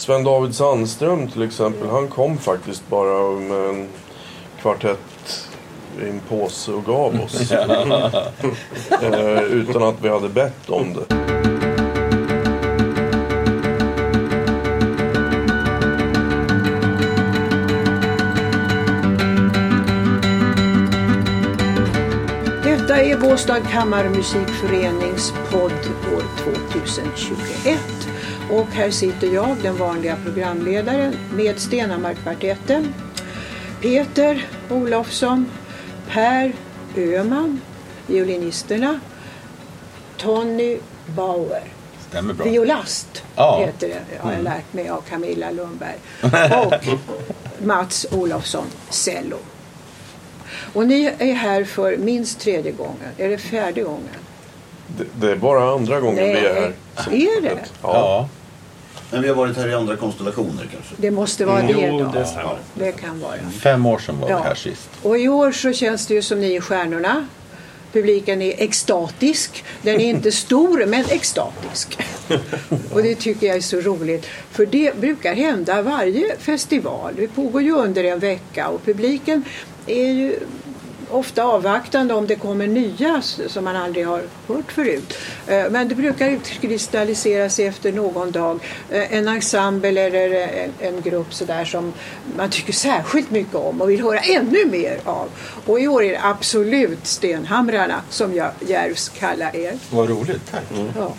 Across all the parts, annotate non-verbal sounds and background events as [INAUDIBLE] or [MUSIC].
Sven David Sandström till exempel, han kom faktiskt bara med en kvartett i en påse och gav oss. [LAUGHS] [LAUGHS] eh, utan att vi hade bett om det. Detta är Båstad kammarmusikförenings podd år 2021. Och här sitter jag, den vanliga programledaren, med Stenhammarkvartetten. Peter Olofsson, Per Öhman, violinisterna, Tony Bauer. Stämmer bra. Violast Ja. Mm. heter det, har jag lärt mig av Camilla Lundberg. [LAUGHS] Och Mats Olofsson, cello. Och ni är här för minst tredje gången. Är det fjärde gången? Det, det är bara andra gången vi är här. Är det? Ja. Ja. Men vi har varit här i andra konstellationer kanske. Det måste vara det Jo, då. det stämmer. Det kan vara. Fem år sedan var vi Ja. här sist. Och i år så känns det ju som ni är stjärnorna. Publiken är extatisk. Den är inte [LAUGHS] stor men extatisk. [LAUGHS] Och det tycker jag är så roligt. För det brukar hända varje festival. Det pågår ju under en vecka och publiken är ju ofta avvaktande om det kommer nya som man aldrig har hört förut. Eh, Men det brukar utkristallisera sig efter någon dag. Eh, En ensemble eller en, grupp sådär som man tycker särskilt mycket om och vill höra ännu mer av. Och i år är det absolut Stenhamrarna som jag djärvs kallar er. Vad roligt. Tack. Ja.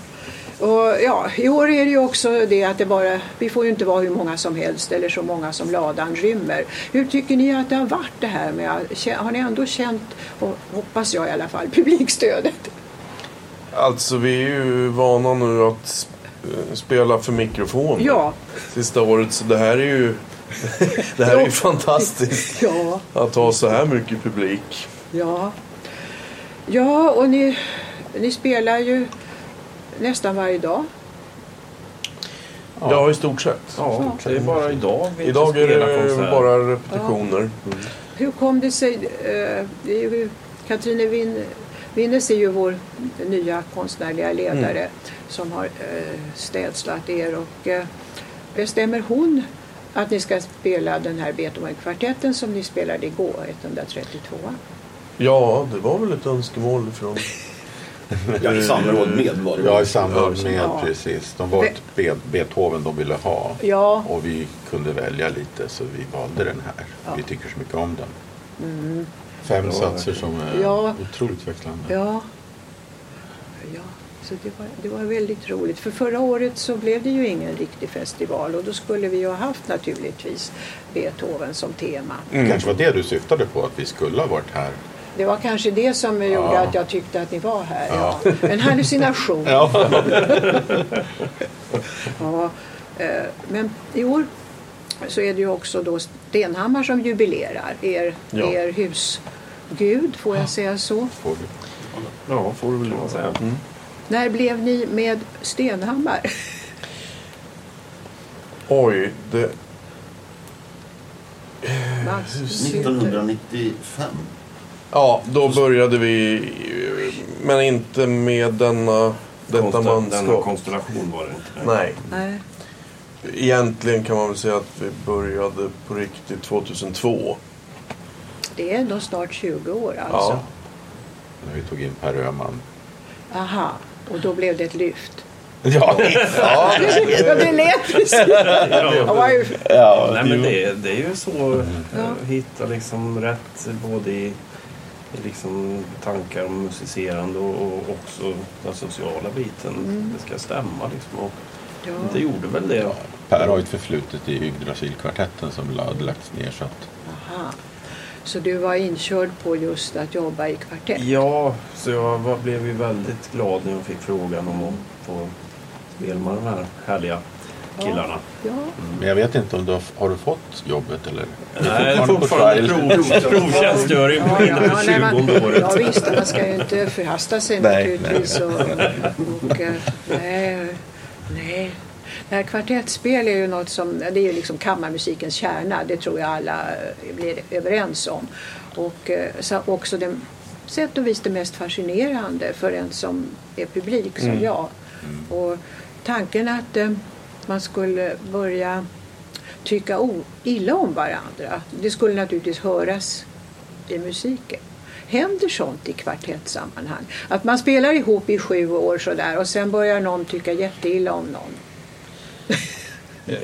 Och ja, I år är det ju också det att det bara, vi får ju inte vara hur många som helst eller så många som ladan rymmer. Hur tycker ni att det har varit det här med, har ni ändå känt, och hoppas jag i alla fall, [LAUGHS] publikstödet? Alltså vi är ju vana nu att eh, spela för mikrofon. Ja, Sista året så det här är ju [LAUGHS] Det här är ju fantastiskt. [LAUGHS] ja, Att ha så här mycket publik. ja. Ja, och ni, ni spelar ju nästan varje dag. Ja, i stort sett. Ja, det är bara idag vi Idag är det bara repetitioner. Hur kom det sig? Eh, Katrine Win, Winnes är ju vår nya konstnärliga ledare som har eh, städslat er. Och, eh, bestämmer hon att ni ska spela den här Beethoven-kvartetten som ni spelade igår, 132? Ja, det var väl ett önskemål från... Ja, i samråd med var det. Ja, i samband med Ja. precis. De var ett Be- Beethoven de ville ha. Ja, Och vi kunde välja lite så vi valde den här. Ja. Vi tycker så mycket om den. Fem satser som är Ja. otroligt växlande. ja. ja. Så det var, det var väldigt roligt. För förra året så blev det ju ingen riktig festival och då skulle vi ju ha haft naturligtvis Beethoven som tema. kanske var det du syftade på, att vi skulle ha varit här. Det var kanske det som gjorde Ja. att jag tyckte att ni var här. Ja. En hallucination. [LAUGHS] Ja. [LAUGHS] Ja, eh, men i år så är det ju också då Stenhammar som jubilerar. Er, Ja. er husgud, får jag säga så. Får vi. Ja, får du väl säga. När blev ni med Stenhammar? Oj, det... Mats, 1995. Ja, då började vi... Men inte med denna, detta Denna manskap. konstellation var det inte. Nej. Nej. Egentligen kan man väl säga att vi började på riktigt 2002. Det är ändå snart 20 år alltså. Ja. När vi tog in Per Öhman. Aha, och då blev det ett lyft. [LAUGHS] [LAUGHS] Ja, det lät precis. Ja, nej, men det, det är ju så Ja. att hitta liksom rätt både i liksom tankar om musicerande och, och också den sociala biten. Det ska stämma liksom. Och Ja. det gjorde väl det. Per har ju ett förflutet i Yggdrasilkvartetten som hade lagts ner. Så att, Aha. Så du var inkörd på just att jobba i kvartett? Ja, så jag var, blev ju väldigt glad när jag fick frågan om att få spela med de här härliga killarna. Ja. men jag vet inte om du har, har du fått jobbet eller? Nej, på fortfarande trial. prov, provtjänstgöring på man, 20 året. ja visst, man ska ju inte förhasta sig Nej, naturligtvis. Och, och, eh, nej, nej. Det här kvartettspel är ju något som, det är ju liksom kammarmusikens kärna. Det tror jag alla eh, blir överens om. Och eh, så också det, sätt och vis det mest fascinerande för en som är publik som jag. Och tanken att eh, man skulle börja tycka illa om varandra. Det skulle naturligtvis höras i musiken. Händer sånt i kvartettsammanhang? Att man spelar ihop i sju år sådär och sen börjar någon tycka jätteilla om någon. [LAUGHS]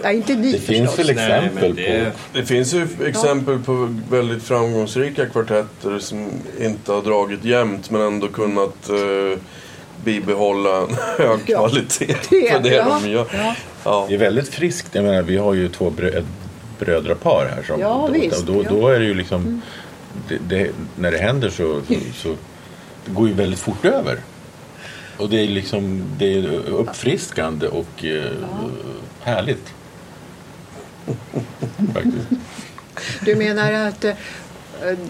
ja, inte ni Det finns förstås. väl Nej, exempel men det- på... Det finns ju exempel på väldigt framgångsrika kvartetter som inte har dragit jämnt men ändå kunnat eh, bibehålla en [LAUGHS] hög Ja, kvalitet det- på det ja, de gör. ja. Ja. Det är väldigt friskt. Jag menar, vi har ju två brö brödrapar här. Som, Ja, då, visst, då, ja. Mm. då är det ju liksom... Det, det, när det händer så, så, så det går ju väldigt fort över. Och det är liksom det är uppfriskande och eh, härligt. Faktiskt. Du menar att eh,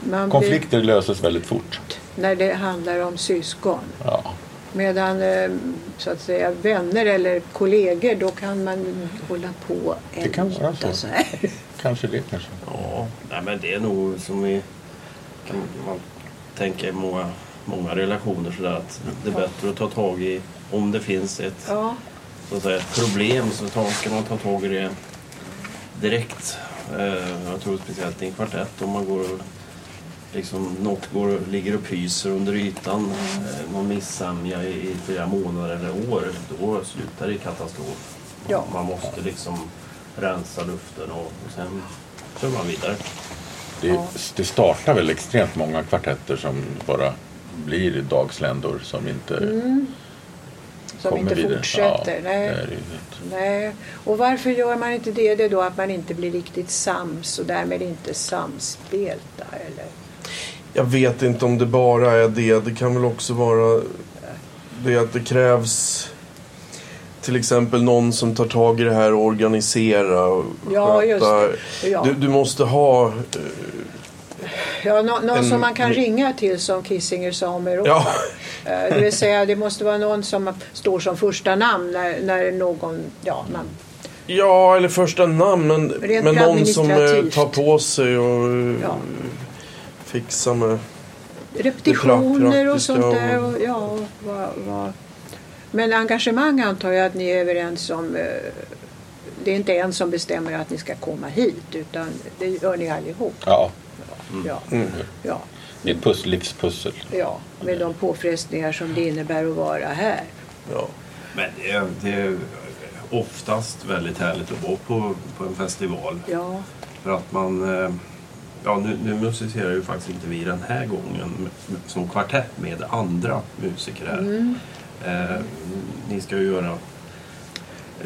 man blir, Konflikter löses väldigt fort. när det handlar om syskon Ja. Medan eh, så att säga vänner eller kollegor då kan man hålla på Det kan vara älta så. här. [LAUGHS] Kanske det kanske. Ja, nej, men det är nog som vi kan man tänka i många, många relationer sådär att det är bättre att ta tag i om det finns ett, Ja, så att säga, ett problem så ta, ska man ta tag i det direkt. Eh, jag tror speciellt i en kvartett om man går och liksom, något går, ligger och pyser under ytan, eh, någon missämja i, i flera månader eller år, då slutar det i katastrof. Ja. Man måste liksom rensa luften och, och sen kör man vidare. Det, Ja. det startar väl extremt många kvartetter som bara blir dagsländor som inte Mm. som kommer inte vidare. fortsätter. Ja, Nej. Nej. Och varför gör man inte det? Det är då att man inte blir riktigt sams och därmed inte samspelta eller? Jag vet inte om det bara är det. Det kan väl också vara det att det krävs till exempel någon som tar tag i det här och organiserar och Ja, just sköta. det. Ja. Du, du måste ha... Ja, nå- någon En- som man kan ringa till som Kissinger sa om Europa. Ja, Eh, Det vill säga det måste vara någon som står som första namn när, när någon, ja, man, ja, eller första namn. Men, Rent men någon som eh, tar på sig och Ja. Fixar med... repetitioner och sånt där. och- Och, ja, vad, vad. Men engagemang antar jag att ni är överens om. eh, Det är inte en som bestämmer att ni ska komma hit utan det gör ni allihop. Ja, Ja, Mm. ja, det är ett pussel, livspussel. ja, med de påfrestningar som det innebär att vara här. Ja. Men det är, det är oftast väldigt härligt att vara på, på en festival. Ja, För att man... Ja, nu, nu musicerar ju faktiskt inte vi den här gången som kvartett med andra musiker här. Mm. Eh, ni ska ju göra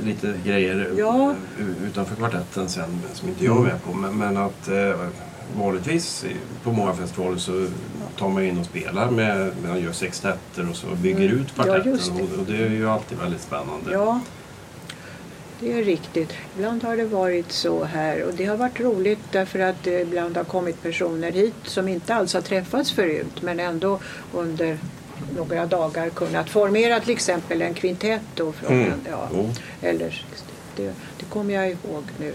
lite grejer Ja. utanför kvartetten sen som inte jag är med på. Men, men att eh, vanligtvis på många festivaler så tar man in och spelar med, man gör sextetter och så bygger Mm. ut Ja, kvartetten. just det. och, och det är ju alltid väldigt spännande. ja. Det är riktigt. Ibland har det varit så här och det har varit roligt därför att det ibland har kommit personer hit som inte alls har träffats förut men ändå under några dagar kunnat formera till exempel en kvintett. Då från Mm. ja, Jo. eller, det, det kommer jag ihåg nu.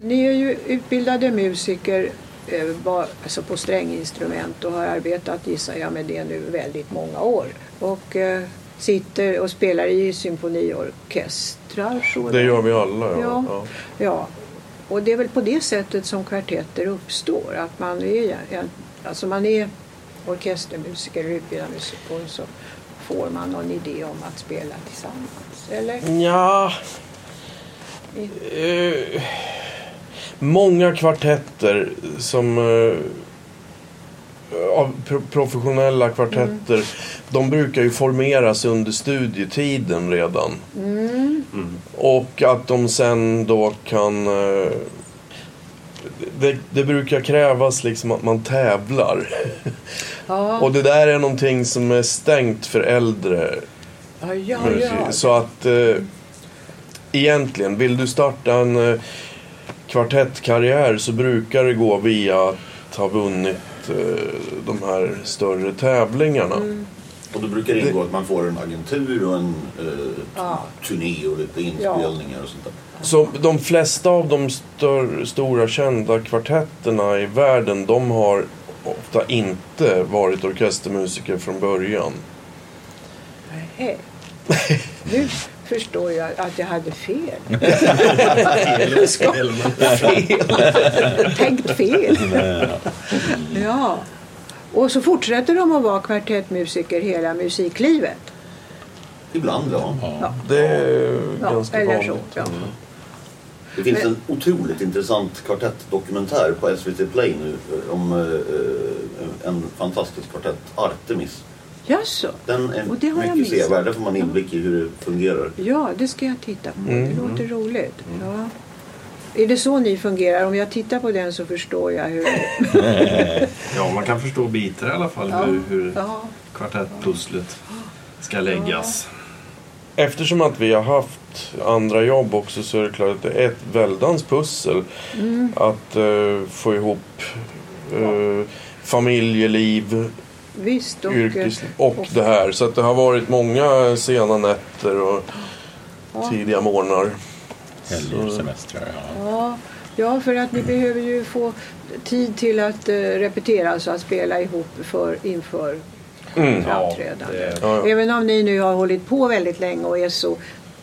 Ni är ju utbildade musiker eh, alltså på stränginstrument och har arbetat gissar jag med det nu väldigt många år. Och eh, sitter och spelar i symfoniorkestrar. Det gör vi alla. Ja. Ja. Ja. Ja, och det är väl på det sättet som kvartetter uppstår. Att man är, alltså man är orkestermusiker utbildad musiker och så får man någon idé om att spela tillsammans. Eller? Ja. Eh, många kvartetter som eh, av pro- professionella kvartetter de brukar ju formeras under studietiden redan. Mm. Och att de sen då kan... eh, Det, det brukar krävas liksom att man tävlar. Ja, Och det där är någonting som är stängt för äldre ja, ja. Så att eh, egentligen, vill du starta en kvartettkarriär så brukar det gå via att ha vunnit eh, de här större tävlingarna. Mm. Och då brukar det ingå att man får en agentur och en eh, Ja. turné och lite inspelningar och sånt där. Så de flesta av de stör, stora kända kvartetterna i världen de har ofta inte varit orkestermusiker från början. Nej. Förstår jag att jag hade fel. [LAUGHS] Fel. Tänkt fel. Ja. Och så fortsätter de att vara kvartettmusiker hela musiklivet. Ibland, ja. Ja. Det är Ja, ganska eller vanligt. så. Ja. Det finns Men- en otroligt intressant kvartettdokumentär på SVT Play nu eh, om eh, en fantastisk kvartett, Artemis. Jaså? Den är Och det har jag mycket sevärd. Där får man inblick i hur det fungerar. Ja, det ska jag titta på. Mm. Det låter roligt. Ja. Är det så ni fungerar? Om jag tittar på den så förstår jag hur... [LAUGHS] Ja, man kan förstå bitar i alla fall Ja. hur, hur Ja. kvartettpusslet ska läggas. Eftersom att vi har haft andra jobb också så är det klart att det är ett väldans pussel Mm. att eh, få ihop eh, familjeliv, Visst. Och, yrkesliv och, och- det här. Så att det har varit många sena nätter och Ja. tidiga morgnar. Helger, semestrar. Ja. Ja, ja, för att ni behöver ju få tid till att eh, repetera, alltså att spela ihop för, inför Mm. framträdande. Ja, ja. Även om ni nu har hållit på väldigt länge och är så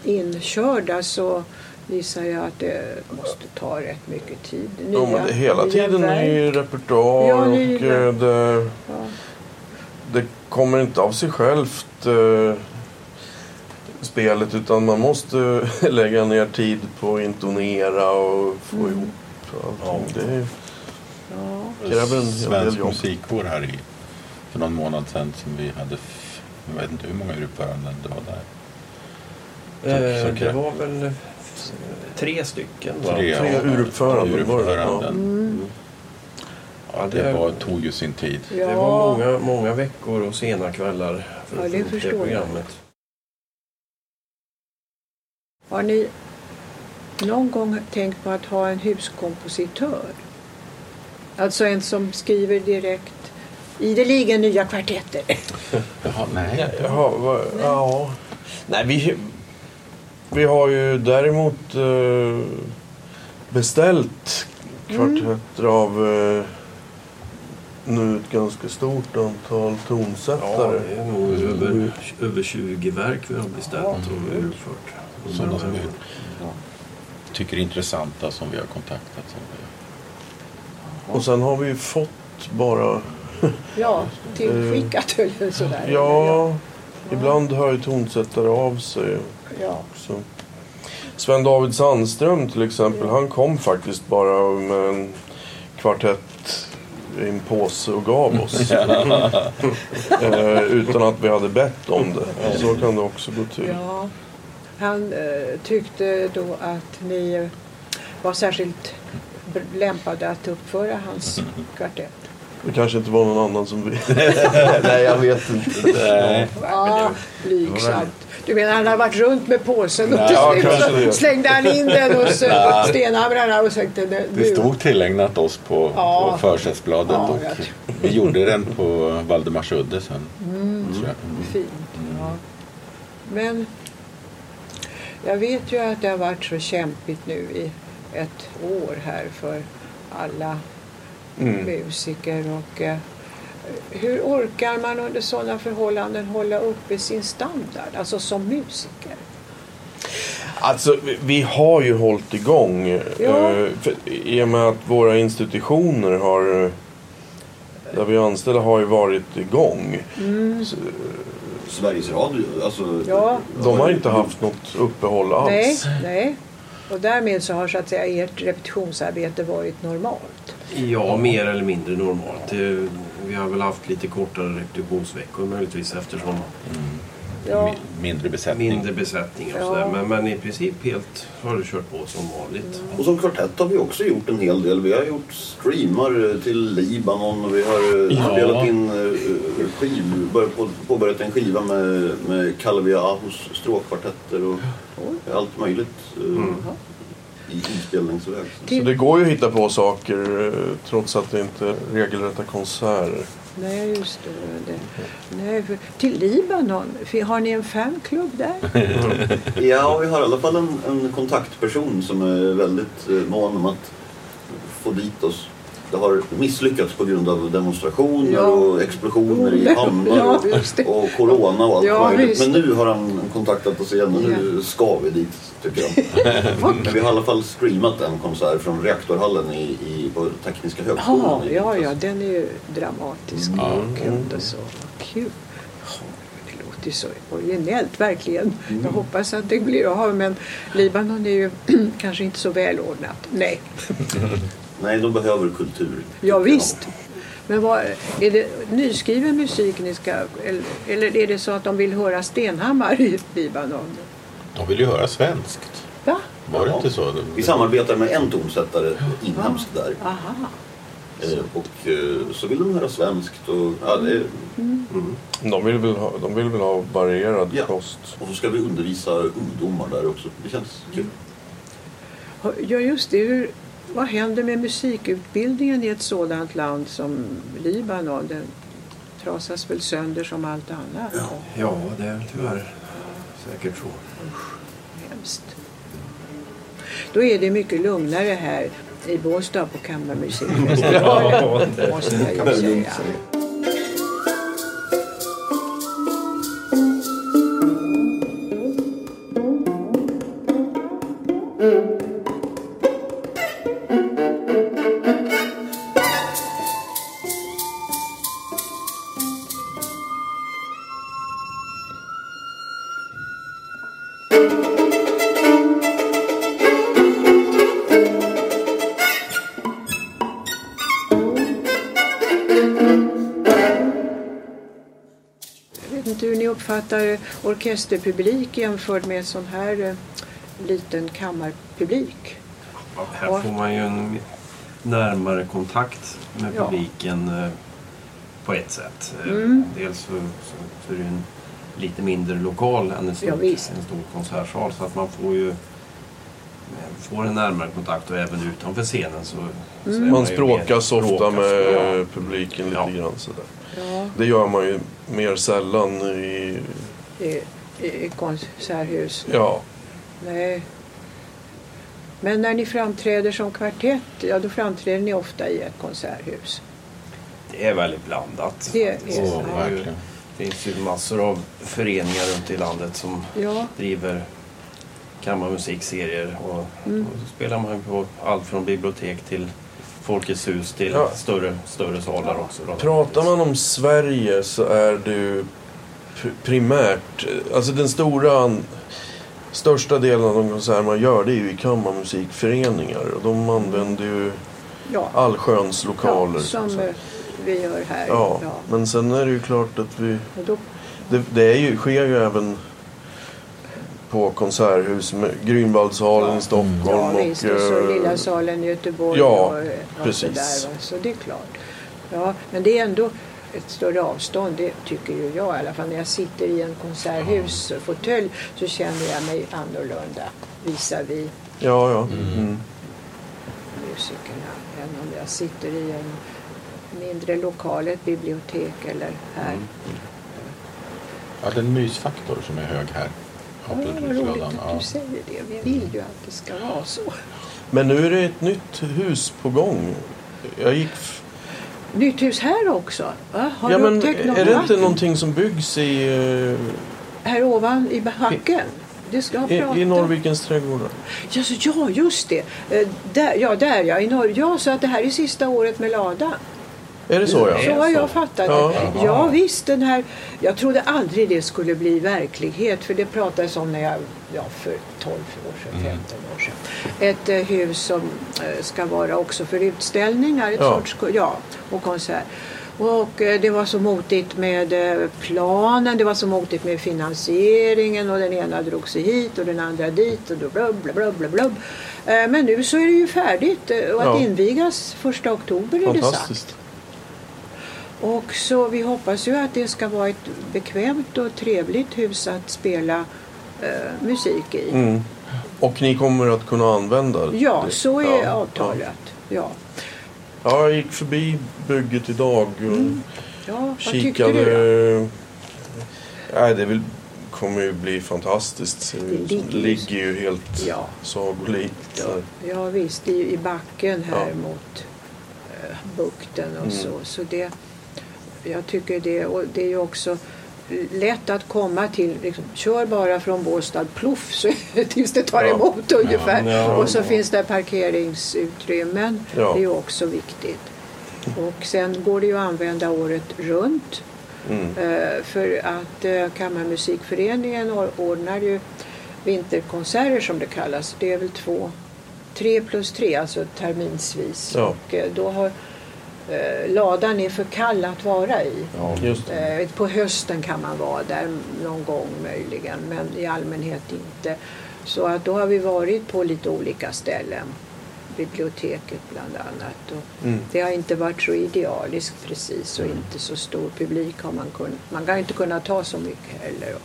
inkörda så gissar jag att det måste ta rätt mycket tid. Nya, Ja, men det- hela tiden ny repertoar Ja, och ny- eh, det, Ja. Det kommer inte av sig självt eh, spelet utan man måste [LAUGHS] lägga ner tid på att intonera och få Mm. ihop allting. Det är- Ja. kräver en hel del Svensk jobb. musikkår här i, för någon månad sedan som vi hade, jag vet inte hur många urföranden det var där. Eh, Så- så- det var väl tre stycken? Tre, Tre ja, uruppföranden var det, uruppföranden. Mm. Ja, det var, tog ju sin tid. Ja. Det var många, många veckor och sena kvällar för Ja, att det få ihop förstår jag. programmet. Har ni någon gång tänkt på att ha en huskompositör? Alltså en som skriver direkt ideligen nya kvartetter. [LAUGHS] Jaha, nej. Jaha, vad, ja. Nej, vi, vi har ju däremot eh, beställt kvartetter av eh, nu ett ganska stort antal Ja, tonsättare. det är nog över, över 20 verk vi har beställt och utfört. Sådana som vi tycker är intressanta som vi har kontaktat. Som vi, Och sen har vi ju fått bara... Ja, [LAUGHS] tillskickat eller sådär. Ja, ibland hör ju tonsättare av sig Ja. också. Sven David Sandström till exempel, han kom faktiskt bara med en kvartett i en påse och gav oss. [LAUGHS] [LAUGHS] eh, utan att vi hade bett om det. Så kan det också gå till. ja. Han eh, tyckte då att ni var särskilt lämpade att uppföra hans kvartett. Det kanske inte var någon annan som ville. [LAUGHS] Nej, jag vet inte. nej. Ja, blygsamt. Du menar han har varit runt med påsen och Nej, till ja, slut [LAUGHS] kanske så slängde han in den hos stenhamrarna och tänkte nu. Det stod tillägnat oss på, Ja. på försättsbladet Ja, och vi gjorde den på Valdemarsudde sen. Jag. Fint. Ja. Men jag vet ju att det har varit så kämpigt nu i ett år här för alla Mm. musiker. Och, eh, hur orkar man under sådana förhållanden hålla uppe sin standard, alltså som musiker? Alltså, vi- har ju hållit igång. Ja. eh, För, I och med att våra institutioner har... eh, Där vi är anställda har ju varit igång. Så, Sveriges Radio, alltså... Ja. De har inte haft något uppehåll alls. Nej, nej. Och därmed så har så att säga ert repetitionsarbete varit normalt. Ja, mer eller mindre normalt. Vi har väl haft lite kortare repetitionsveckor möjligtvis eftersom Ja. Mi- Mindre besättning. mindre besättningar och Ja. sådär. Men, men i princip helt har det kört på som vanligt. Och som kvartett har vi också gjort en hel del. Vi har gjort streamar till Libanon och vi har eh, Ja. spelat in eh, skiv, börjat på, påbörjat en skiva med, med Calvia Ahos stråkkvartetter och allt möjligt eh, i inspelningsväg. Så det går ju att hitta på saker eh, trots att det inte är regelrätta konserter. Nej, just det. det. Nej, för, till Libanon, har ni en fanklubb där? [LAUGHS] Ja, vi har i alla fall en, en kontaktperson som är väldigt eh, mån om att få dit oss. Det har misslyckats på grund av demonstrationer Ja. och explosioner i hamnar Ja, och, corona och allt Ja, möjligt. Men nu har han kontaktat oss igen och nu ska vi dit tycker jag. [LAUGHS] Men vi har i alla fall streamat en konsert från Reaktorhallen i, i, på Tekniska högskolan. Ja, ja, ja, den är ju dramatisk Ja. och kul och så. Kul. Det låter ju så originellt, verkligen. Jag hoppas att det blir av, men Libanon är ju [CLEARS THROAT] kanske inte så välordnat. Nej, [LAUGHS] Nej, de behöver kultur. ja visst. Men vad, är det nyskriven musik ni ska... Eller, eller är det så att de vill höra Stenhammar i Libanon? De vill ju höra svenskt. Va? Var det Ja. inte så? Vi samarbetar med en tonsättare inhemskt där. Aha. Eh, Och eh, så vill de höra svenskt. Och, ja, det, De vill väl ha, de vill väl ha varierad Ja. kost. och så ska vi undervisa ungdomar där också. Det känns kul. Ja, just det. Hur, vad händer med musikutbildningen i ett sådant land som Libanon? Den trasas väl sönder som allt annat. Ja, det är tyvärr säkert så. Hemskt. Då är det mycket lugnare här i Båstad på Kammarmusikfestivalen. [LAUGHS] Ja, det måste jag ju säga. Uppfattar orkesterpublik jämfört med sån här eh, liten kammarpublik. Ja, Här får man ju en närmare kontakt med Ja. publiken eh, på ett sätt. Eh, Mm. Dels så, så, så är det en lite mindre lokal än en stor, Ja, en stor konsertsal så att man får ju får en närmare kontakt och även utanför scenen så, så är Mm. Man språkas ofta språkas, med ja. publiken lite Ja. grann sådär. Ja, Det gör man ju mer sällan i... i, i, i konserthus. Ja, Nej. Men när ni framträder som kvartett, ja då framträder ni ofta i ett konserthus. Det är väldigt blandat. Det är verkligen. Det finns ju massor av föreningar runt i landet som Ja, driver kammarmusikserier och, Mm. och så spelar man på allt från bibliotek till Folkets hus till Ja. större, större salar också. Då. pratar man om Sverige så är pr- primärt... Alltså den stora... Största delen av de konserter man gör det är ju i kammarmusikföreningar. Och de använder ju ja. allsköns lokaler. ja så som vi gör här. Ja, Ja. men sen är det ju klart att vi... Det, det är ju, sker ju även på konserthus med Grünwaldsalen i Stockholm ja, och... visst. Och så eh, Lilla salen i Göteborg ja, och, och precis. sådär. Va? Så det är klart. Ja, men det är ändå ett större avstånd, det tycker ju jag i alla fall. När jag sitter i en konserthusfåtölj så känner jag mig annorlunda visavi Ja, ja. Mm. musikerna än om jag sitter i en mindre lokal, ett bibliotek eller här. Ja, det är en mysfaktor som är hög här. Ja, Absolut, vad roligt att du säger det. Vi vill ju att det ska vara så. Men nu är det ett nytt hus på gång. Jag gick... Nytt hus här också? Va? Har ja, du men upptäckt något är det inte någonting som byggs i, eh, Här ovan i backen? Det ska jag i, prata i Norrvikens trädgårdar? Ja, så, ja, just det. Eh, Där, ja, där ja. I Norr, ja, så att det här är sista året med Lada. Är det så ja? Så har jag fattat Ja. det. Ja, visst. Den här, jag trodde aldrig det skulle bli verklighet. För det pratades om när jag, ja, för 12 år sedan, 15 år sedan. Ett eh, hus som eh, ska vara också för utställningar. Ett Ja. sorts, ja, och konsert. Och eh, det var så motigt med eh, planen, det var så motigt med finansieringen och den ena drog sig hit och den andra dit och då blubb, blubb, blubb, blubb, blubb. Eh, Men nu så är det ju färdigt eh, och att Ja. invigas första oktober är det sagt. Och så vi hoppas ju att det ska vara ett bekvämt och trevligt hus att spela eh, musik i. Mm. Och ni kommer att kunna använda det? Ja, så är Ja, avtalet. Ja. Ja, jag gick förbi bygget idag och Mm. Ja, vad tyckte kikade. du då? Nej, det vill, kommer ju bli fantastiskt. Det ligger ligger ju helt Ja. sagolikt. Ja, visst, i, i backen här Ja. mot eh, bukten och så. så det, jag tycker det, och det är ju också lätt att komma till. Liksom, kör bara från Båstad, ploff, så, [LAUGHS] tills det tar Ja. emot ungefär. Ja. Och så finns det parkeringsutrymmen. Ja. Det är ju också viktigt. Och sen går det ju att använda året runt. Mm. Eh, för att eh, Kammarmusikföreningen or- ordnar ju vinterkonserter som det kallas. Det är väl två, tre plus tre, alltså terminsvis. Ja. Och eh, då har ladan är för kall att vara i. Ja. Just det. Eh, På hösten kan man vara där någon gång möjligen, men i allmänhet inte. Så att då har vi varit på lite olika ställen. Biblioteket bland annat. Och Mm. Det har inte varit så idealiskt precis och inte så stor publik har man kunnat. Man har inte kunnat ta så mycket heller.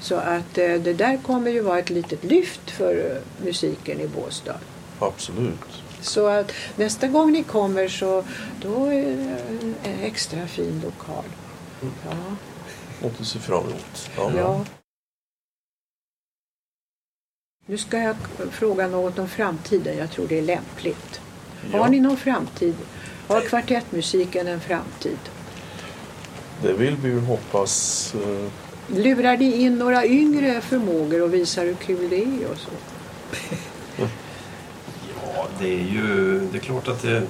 Så att eh, det där kommer ju vara ett litet lyft för eh, musiken i Båstad. Absolut. Så att nästa gång ni kommer så då är det en extra fin lokal. Ja. Något att se fram emot. Ja. Ja. Nu ska jag fråga något om framtiden. Jag tror det är lämpligt. Ja. Har ni någon framtid? Har kvartettmusiken en framtid? Det vill vi ju hoppas. eh, Lurar ni in några yngre förmågor och visar hur kul det är och så? [LAUGHS] Det är ju det är klart att det,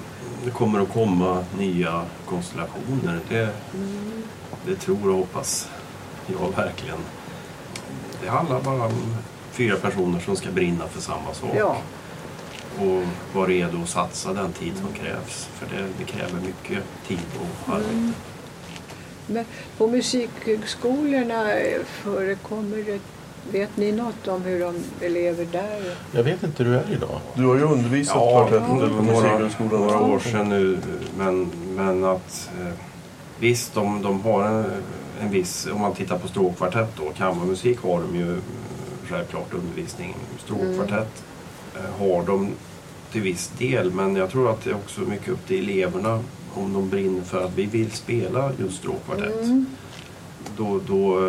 det kommer att komma nya konstellationer. Det, det tror och hoppas jag verkligen. Det handlar bara om fyra personer som ska brinna för samma sak. Ja, Och vara redo att satsa den tid som krävs. För det, det kräver mycket tid och arbete. men på musikhögskolorna förekommer det Vet ni något om hur de elever där... Jag vet inte hur det är idag. Du har ju undervisat Ja, på var några, Musikhögskolan några år sedan. nu. Men, men att eh, visst, de, de har en, en viss, om man tittar på stråkkvartett då, kammarmusik har de ju eh, självklart undervisning. Stråkkvartett eh, har de till viss del, men jag tror att det är också mycket upp till eleverna om de brinner för att vi vill spela just stråkkvartett. Mm. Då, då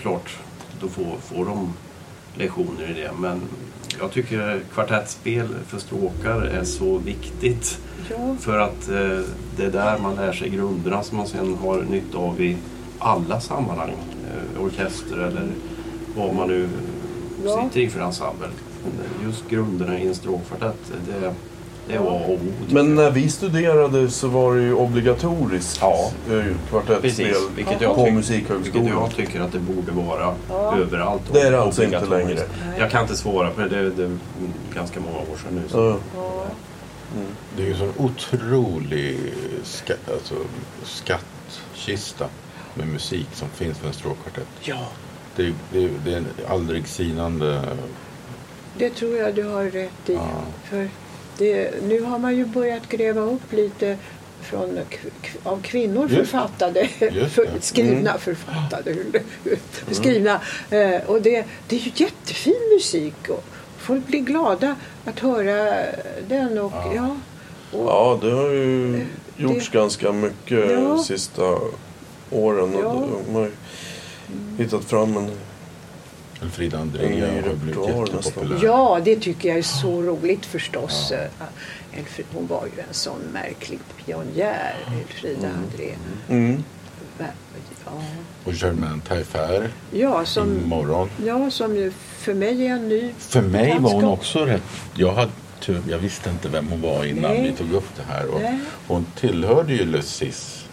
klart, då får, får de lektioner i det. Men jag tycker kvartettspel för stråkar är så viktigt. Ja, För att eh, det är där man lär sig grunderna som man sen har nytta av i alla sammanhang. Eh, orkester eller vad man nu Ja. sitter i för ensemble. Just grunderna i en stråkkvartett, det, det är A och O. tycker Men när vi studerade så var det ju obligatoriskt Ja. eh, kvartettspel Precis, vilket jag, på tyck- Musikhögskolan. vilket jag tycker att det borde vara Ja. överallt. Det är det alltså inte längre. Jag kan inte svara för det, det är ganska många år sedan nu. Så. Ja. ja. Det är ju en sån otrolig ska, alltså, skattkista med musik som finns för en stråkkvartett. ja, Det, är- det, det är en aldrig sinande... det tror jag du har rätt i. Ja. För det, nu har man ju börjat gräva upp lite från, av kvinnor Just- författade, just för. Mm. skrivna författade, skrivna. Eh, och det, det är ju jättefin musik och folk blir glada att höra den. Och, ja. Ja. och, ja, det har ju gjorts Det- ganska mycket Ja. de sista åren. Och Ja. De har ju hittat fram en... Andrea ny har blivit jättepopulär. Ja, det tycker jag är så roligt förstås. Elfrid, hon var ju en sån märklig pionjär, Elfrida André. Mm. Ja, Och Germaine Taillefer ja, som, imorgon. ja, som ju för mig är en ny... För mig var hon också rätt... Jag, hade, ty- jag visste inte vem hon var innan Nej. vi tog upp det här. Och Nej. hon tillhörde ju Le Cis.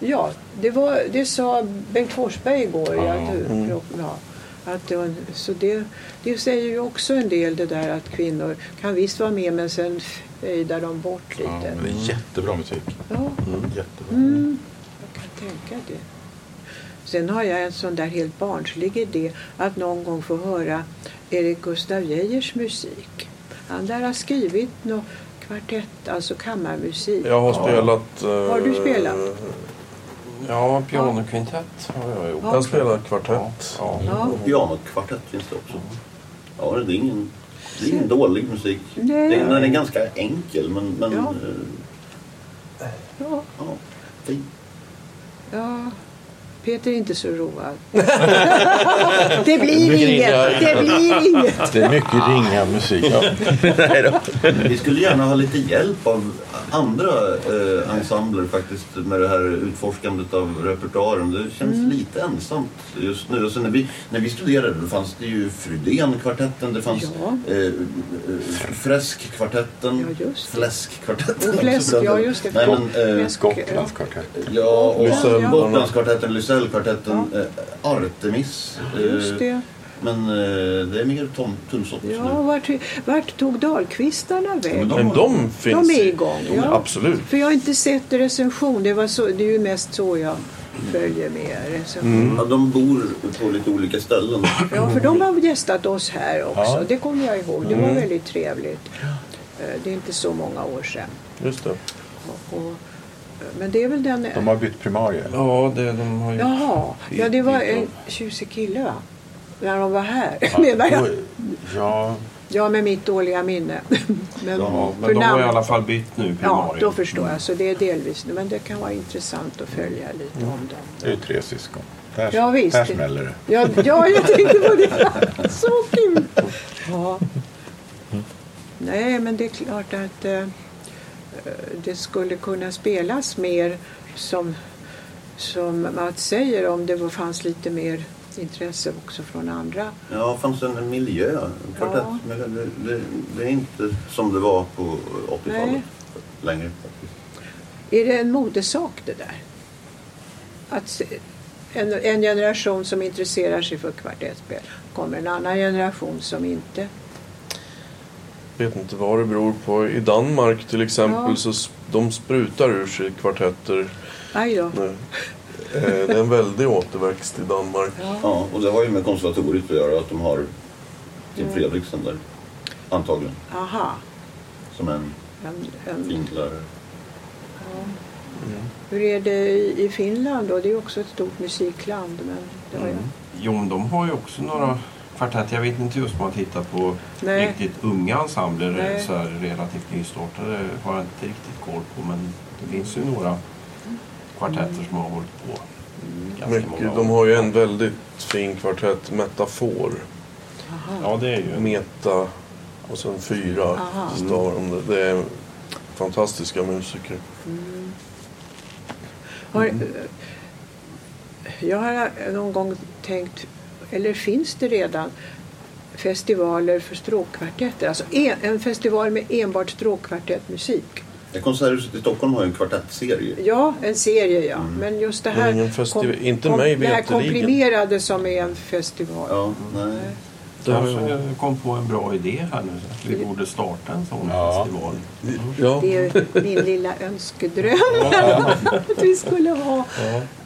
Ja, det, var, det sa Bengt Forsberg igår. Ja. Ja. Att, ja, att så det, det säger ju också en del det där att kvinnor kan visst vara med men sen fejdar de bort lite. Ja, men det är jättebra musik. Ja. Jättebra. Mm, jag kan tänka det. Sen har jag en sån där helt barnslig idé att någon gång få höra Erik Gustaf Geijers musik. Han där har skrivit något kvartett, alltså kammarmusik. Jag har spelat... eh, Har du spelat? Ja, pianokvintett har jag gjort. Ja. Jag spelar kvartett. Ja. Ja. Pianokvartett finns det också. Ja, det är ingen, det är ingen dålig musik. Nej. Det är, den är ganska enkel men, men Ja. eh, Ja, ja, fin. ja. Peter är inte så road. [LAUGHS] det blir inget. Det blir inget. Det är mycket ringa musik. Ja. [LAUGHS] Nej då. Vi skulle gärna ha lite hjälp av andra eh, ensembler faktiskt med det här utforskandet av repertoaren. Det känns Mm. lite ensamt just nu. Alltså, när, vi, när vi studerade då fanns det ju Fridén-kvartetten, det fanns Ja. eh, eh, Fräsk-kvartetten, Ja. Fläsk-kvartetten. Fläsk, ja just det. Nej, men, eh, Fläsk, Gotlandskvartett. Ja, och Lysell. Gotlandskvartetten, Lysellkvartetten, eh, Artemis. Ja, just eh, det. Men eh, det är mer tom, tunnsått just Ja, nu. vart, vart tog Dahlkvistarna väg? men Men de finns. De är igång, De- ja. Absolut. För jag har inte sett recension. Det, var så, det är ju mest så jag följer med recension. Ja, de bor på lite olika ställen. Ja, för de har gästat oss här också. Ja. Det kommer jag ihåg. Det var väldigt trevligt. Det är inte så många år sedan. Just det. Och, och, men det är väl den... De har bytt primarie. Ja, det, de har ju... Jaha, ja det var en tjusig kille va? När de var här, [LAUGHS] menar jag. Ja, Ja, med mitt dåliga minne. [LAUGHS] men, Ja, för men de har namn- i alla fall bytt nu Ja, primarie. då förstår jag. Så det är delvis nu. Men det kan vara intressant att följa lite om dem. det är ju tre syskon. Där, Ja, visst. där smäller det. Ja, ja, jag tänkte på det. [LAUGHS] Så kul! Ja. Nej, men det är klart att eh, det skulle kunna spelas mer som, som Mats säger om det fanns lite mer intresse också från andra. Ja, det fanns en miljö. Ja. Det, det, det är inte som det var på 80-talet Nej. längre. Är det en modesak det där? Att en, en generation som intresserar sig för kvartettspel kommer en annan generation som inte. Vet inte vad det beror på. I Danmark till exempel Ja. så de sprutar ur sig kvartetter Aj då. nu. Eh, Det är en väldig återväxt i Danmark. Ja, och det har ju med konservatoriet att göra att de har Tim Fredriksen där. Antagligen. Aha. Som en En, en, fin lärare. hur är det i Finland då? Det är ju också ett stort musikland. Men det har jag. Jo, men de har ju också några kvartetter. Jag vet inte just om man tittar på Nej. riktigt unga ensembler, Nej. så här relativt nystartade, har jag inte riktigt koll på. Men det finns ju några kvartetter som har hållit på ganska Mycket, många år. de har ju en väldigt fin kvartett, Metafor. Ja, det är ju... Meta och sen fyra Aha. det. Är fantastiska musiker. Har, eh, jag har någon gång tänkt, eller finns det redan festivaler för stråkkvartetter? Alltså en, en festival med enbart stråkkvartettmusik. Konserthuset i Stockholm har ju en kvartettserie. Ja, en serie ja. Men just det Men här, ingen festival- inte mig det här komprimerade som är en festival. Ja, nej. Kanske jag kom på en bra idé här nu. Vi borde starta en sån Ja. festival. Ja, Det är min lilla önskedröm. att vi skulle ha.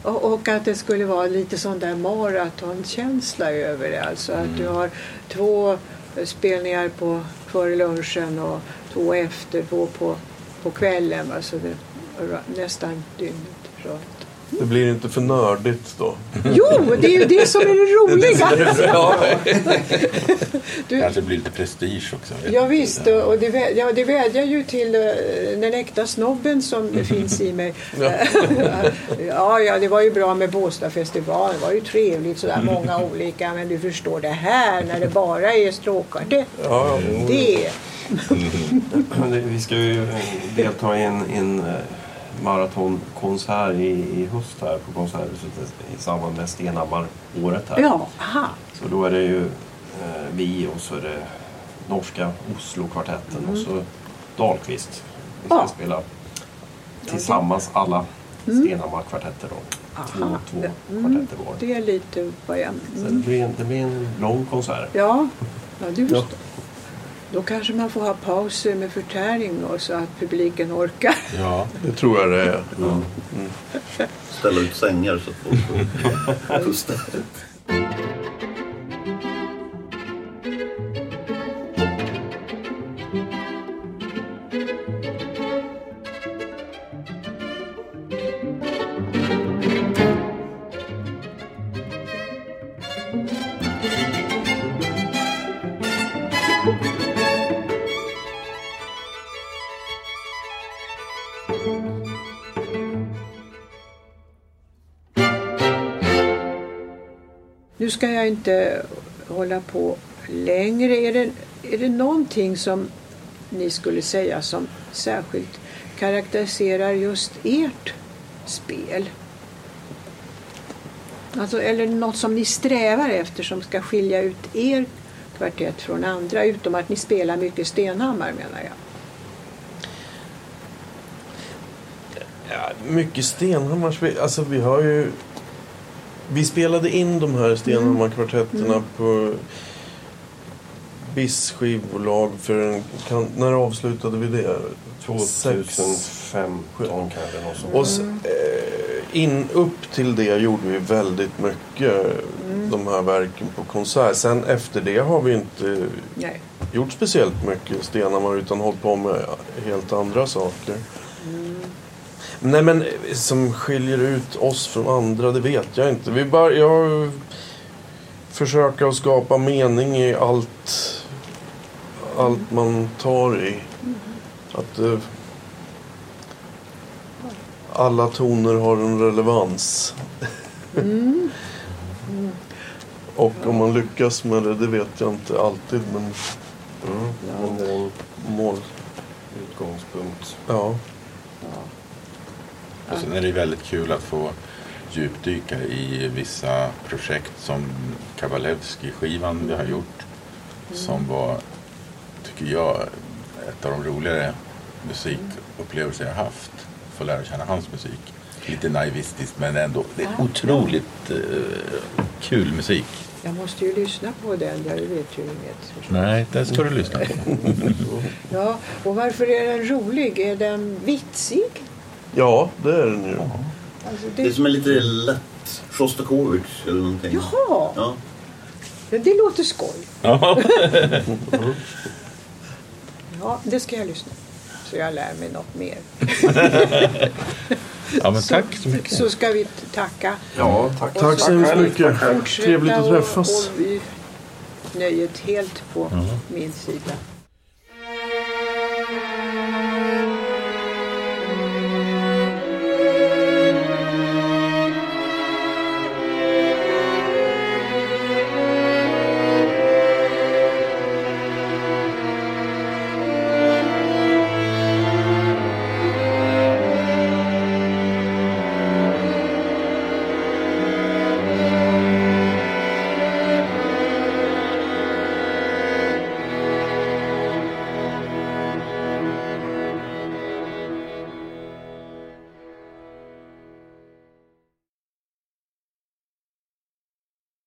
Och, och att det skulle vara lite sån där maratonkänsla över det. Alltså att du har två spelningar på före lunchen och två efter, två på, på kvällen. Alltså det, nästan dygnet runt. Det blir inte för nördigt då. Jo, det är ju det som är det roliga! Du, Kanske blir lite prestige också. Ja, visst, och det, ja, det vädjar ju till eh, den äkta snobben som [LAUGHS] finns i mig. [LAUGHS] ja, ja, det var ju bra med Båstadfestivalen. Det var ju trevligt sådär, många olika. Men du förstår, det här när det bara är stråkkvartett. ja, Det, [LAUGHS] Men det- Vi ska ju eh, delta i en, en eh, maratonkonsert i, i höst här på Konserthuset i samband med Stenhammar-året här. ja, aha. Så då är det ju eh, vi och så är det norska Oslo-kvartetten och så Dahlqvist. Vi ska Ja. spela tillsammans alla Stenhammar-kvartetter då. Två, Aha. två Mm. kvartetter var. Det är lite vad jag... Så det Mm. blir, en, det blir en lång konsert. Ja, ja du förstår. Då kanske man får ha pauser med förtäring och så att publiken orkar. [LAUGHS] Ja, det tror jag det är. Ställa ut sängar så att folk får [LAUGHS] pusta. Nu ska jag inte hålla på längre. Är det, är det någonting som ni skulle säga som särskilt karaktäriserar just ert spel? Alltså, eller något som ni strävar efter som ska skilja ut er kvartett från andra, utom att ni spelar mycket Stenhammar menar jag. Ja, mycket Stenhammar... Alltså vi har ju... Vi spelade in de här Stenhammar-kvartetterna på BIS skivbolag för en... Kan, när avslutade vi det? 2015 kanske. Sånt. Och eh, in, upp till det gjorde vi väldigt mycket de här verken på konsert. Sen efter det har vi inte Nej. gjort speciellt mycket Stenhammar utan hållit på med helt andra saker. Nej men eh, som skiljer ut oss från andra, det vet jag inte. Vi bara, jag försöker att skapa mening i allt, allt man tar i. Att eh, alla toner har en relevans. [LAUGHS] Och om man lyckas med det, det vet jag inte alltid. Men är en mål, utgångspunkt. ja. Och sen är det väldigt kul att få djupdyka i vissa projekt som Kavalevski-skivan vi har gjort. Som var, tycker jag, ett av de roligare musikupplevelser jag haft. Få lära känna hans musik. Lite naivistiskt men ändå det är otroligt eh, kul musik. Jag måste ju lyssna på den, jag vet ju inget. Nej, det ska du lyssna på. [LAUGHS] Ja, och varför är den rolig? Är den vitsig? Ja, det är den ju. Alltså Det är det... som en lite lätt Sjostakovitj eller någonting. Jaha, Ja. det, det låter skoj. Ja. [LAUGHS] Ja, det ska jag lyssna på. Så jag lär mig något mer. [LAUGHS] ja, men tack så mycket. Så ska vi tacka. Ja, tack. Tack så hemskt mycket. Trevligt att och- träffas. Och vi nöjet helt på min sida.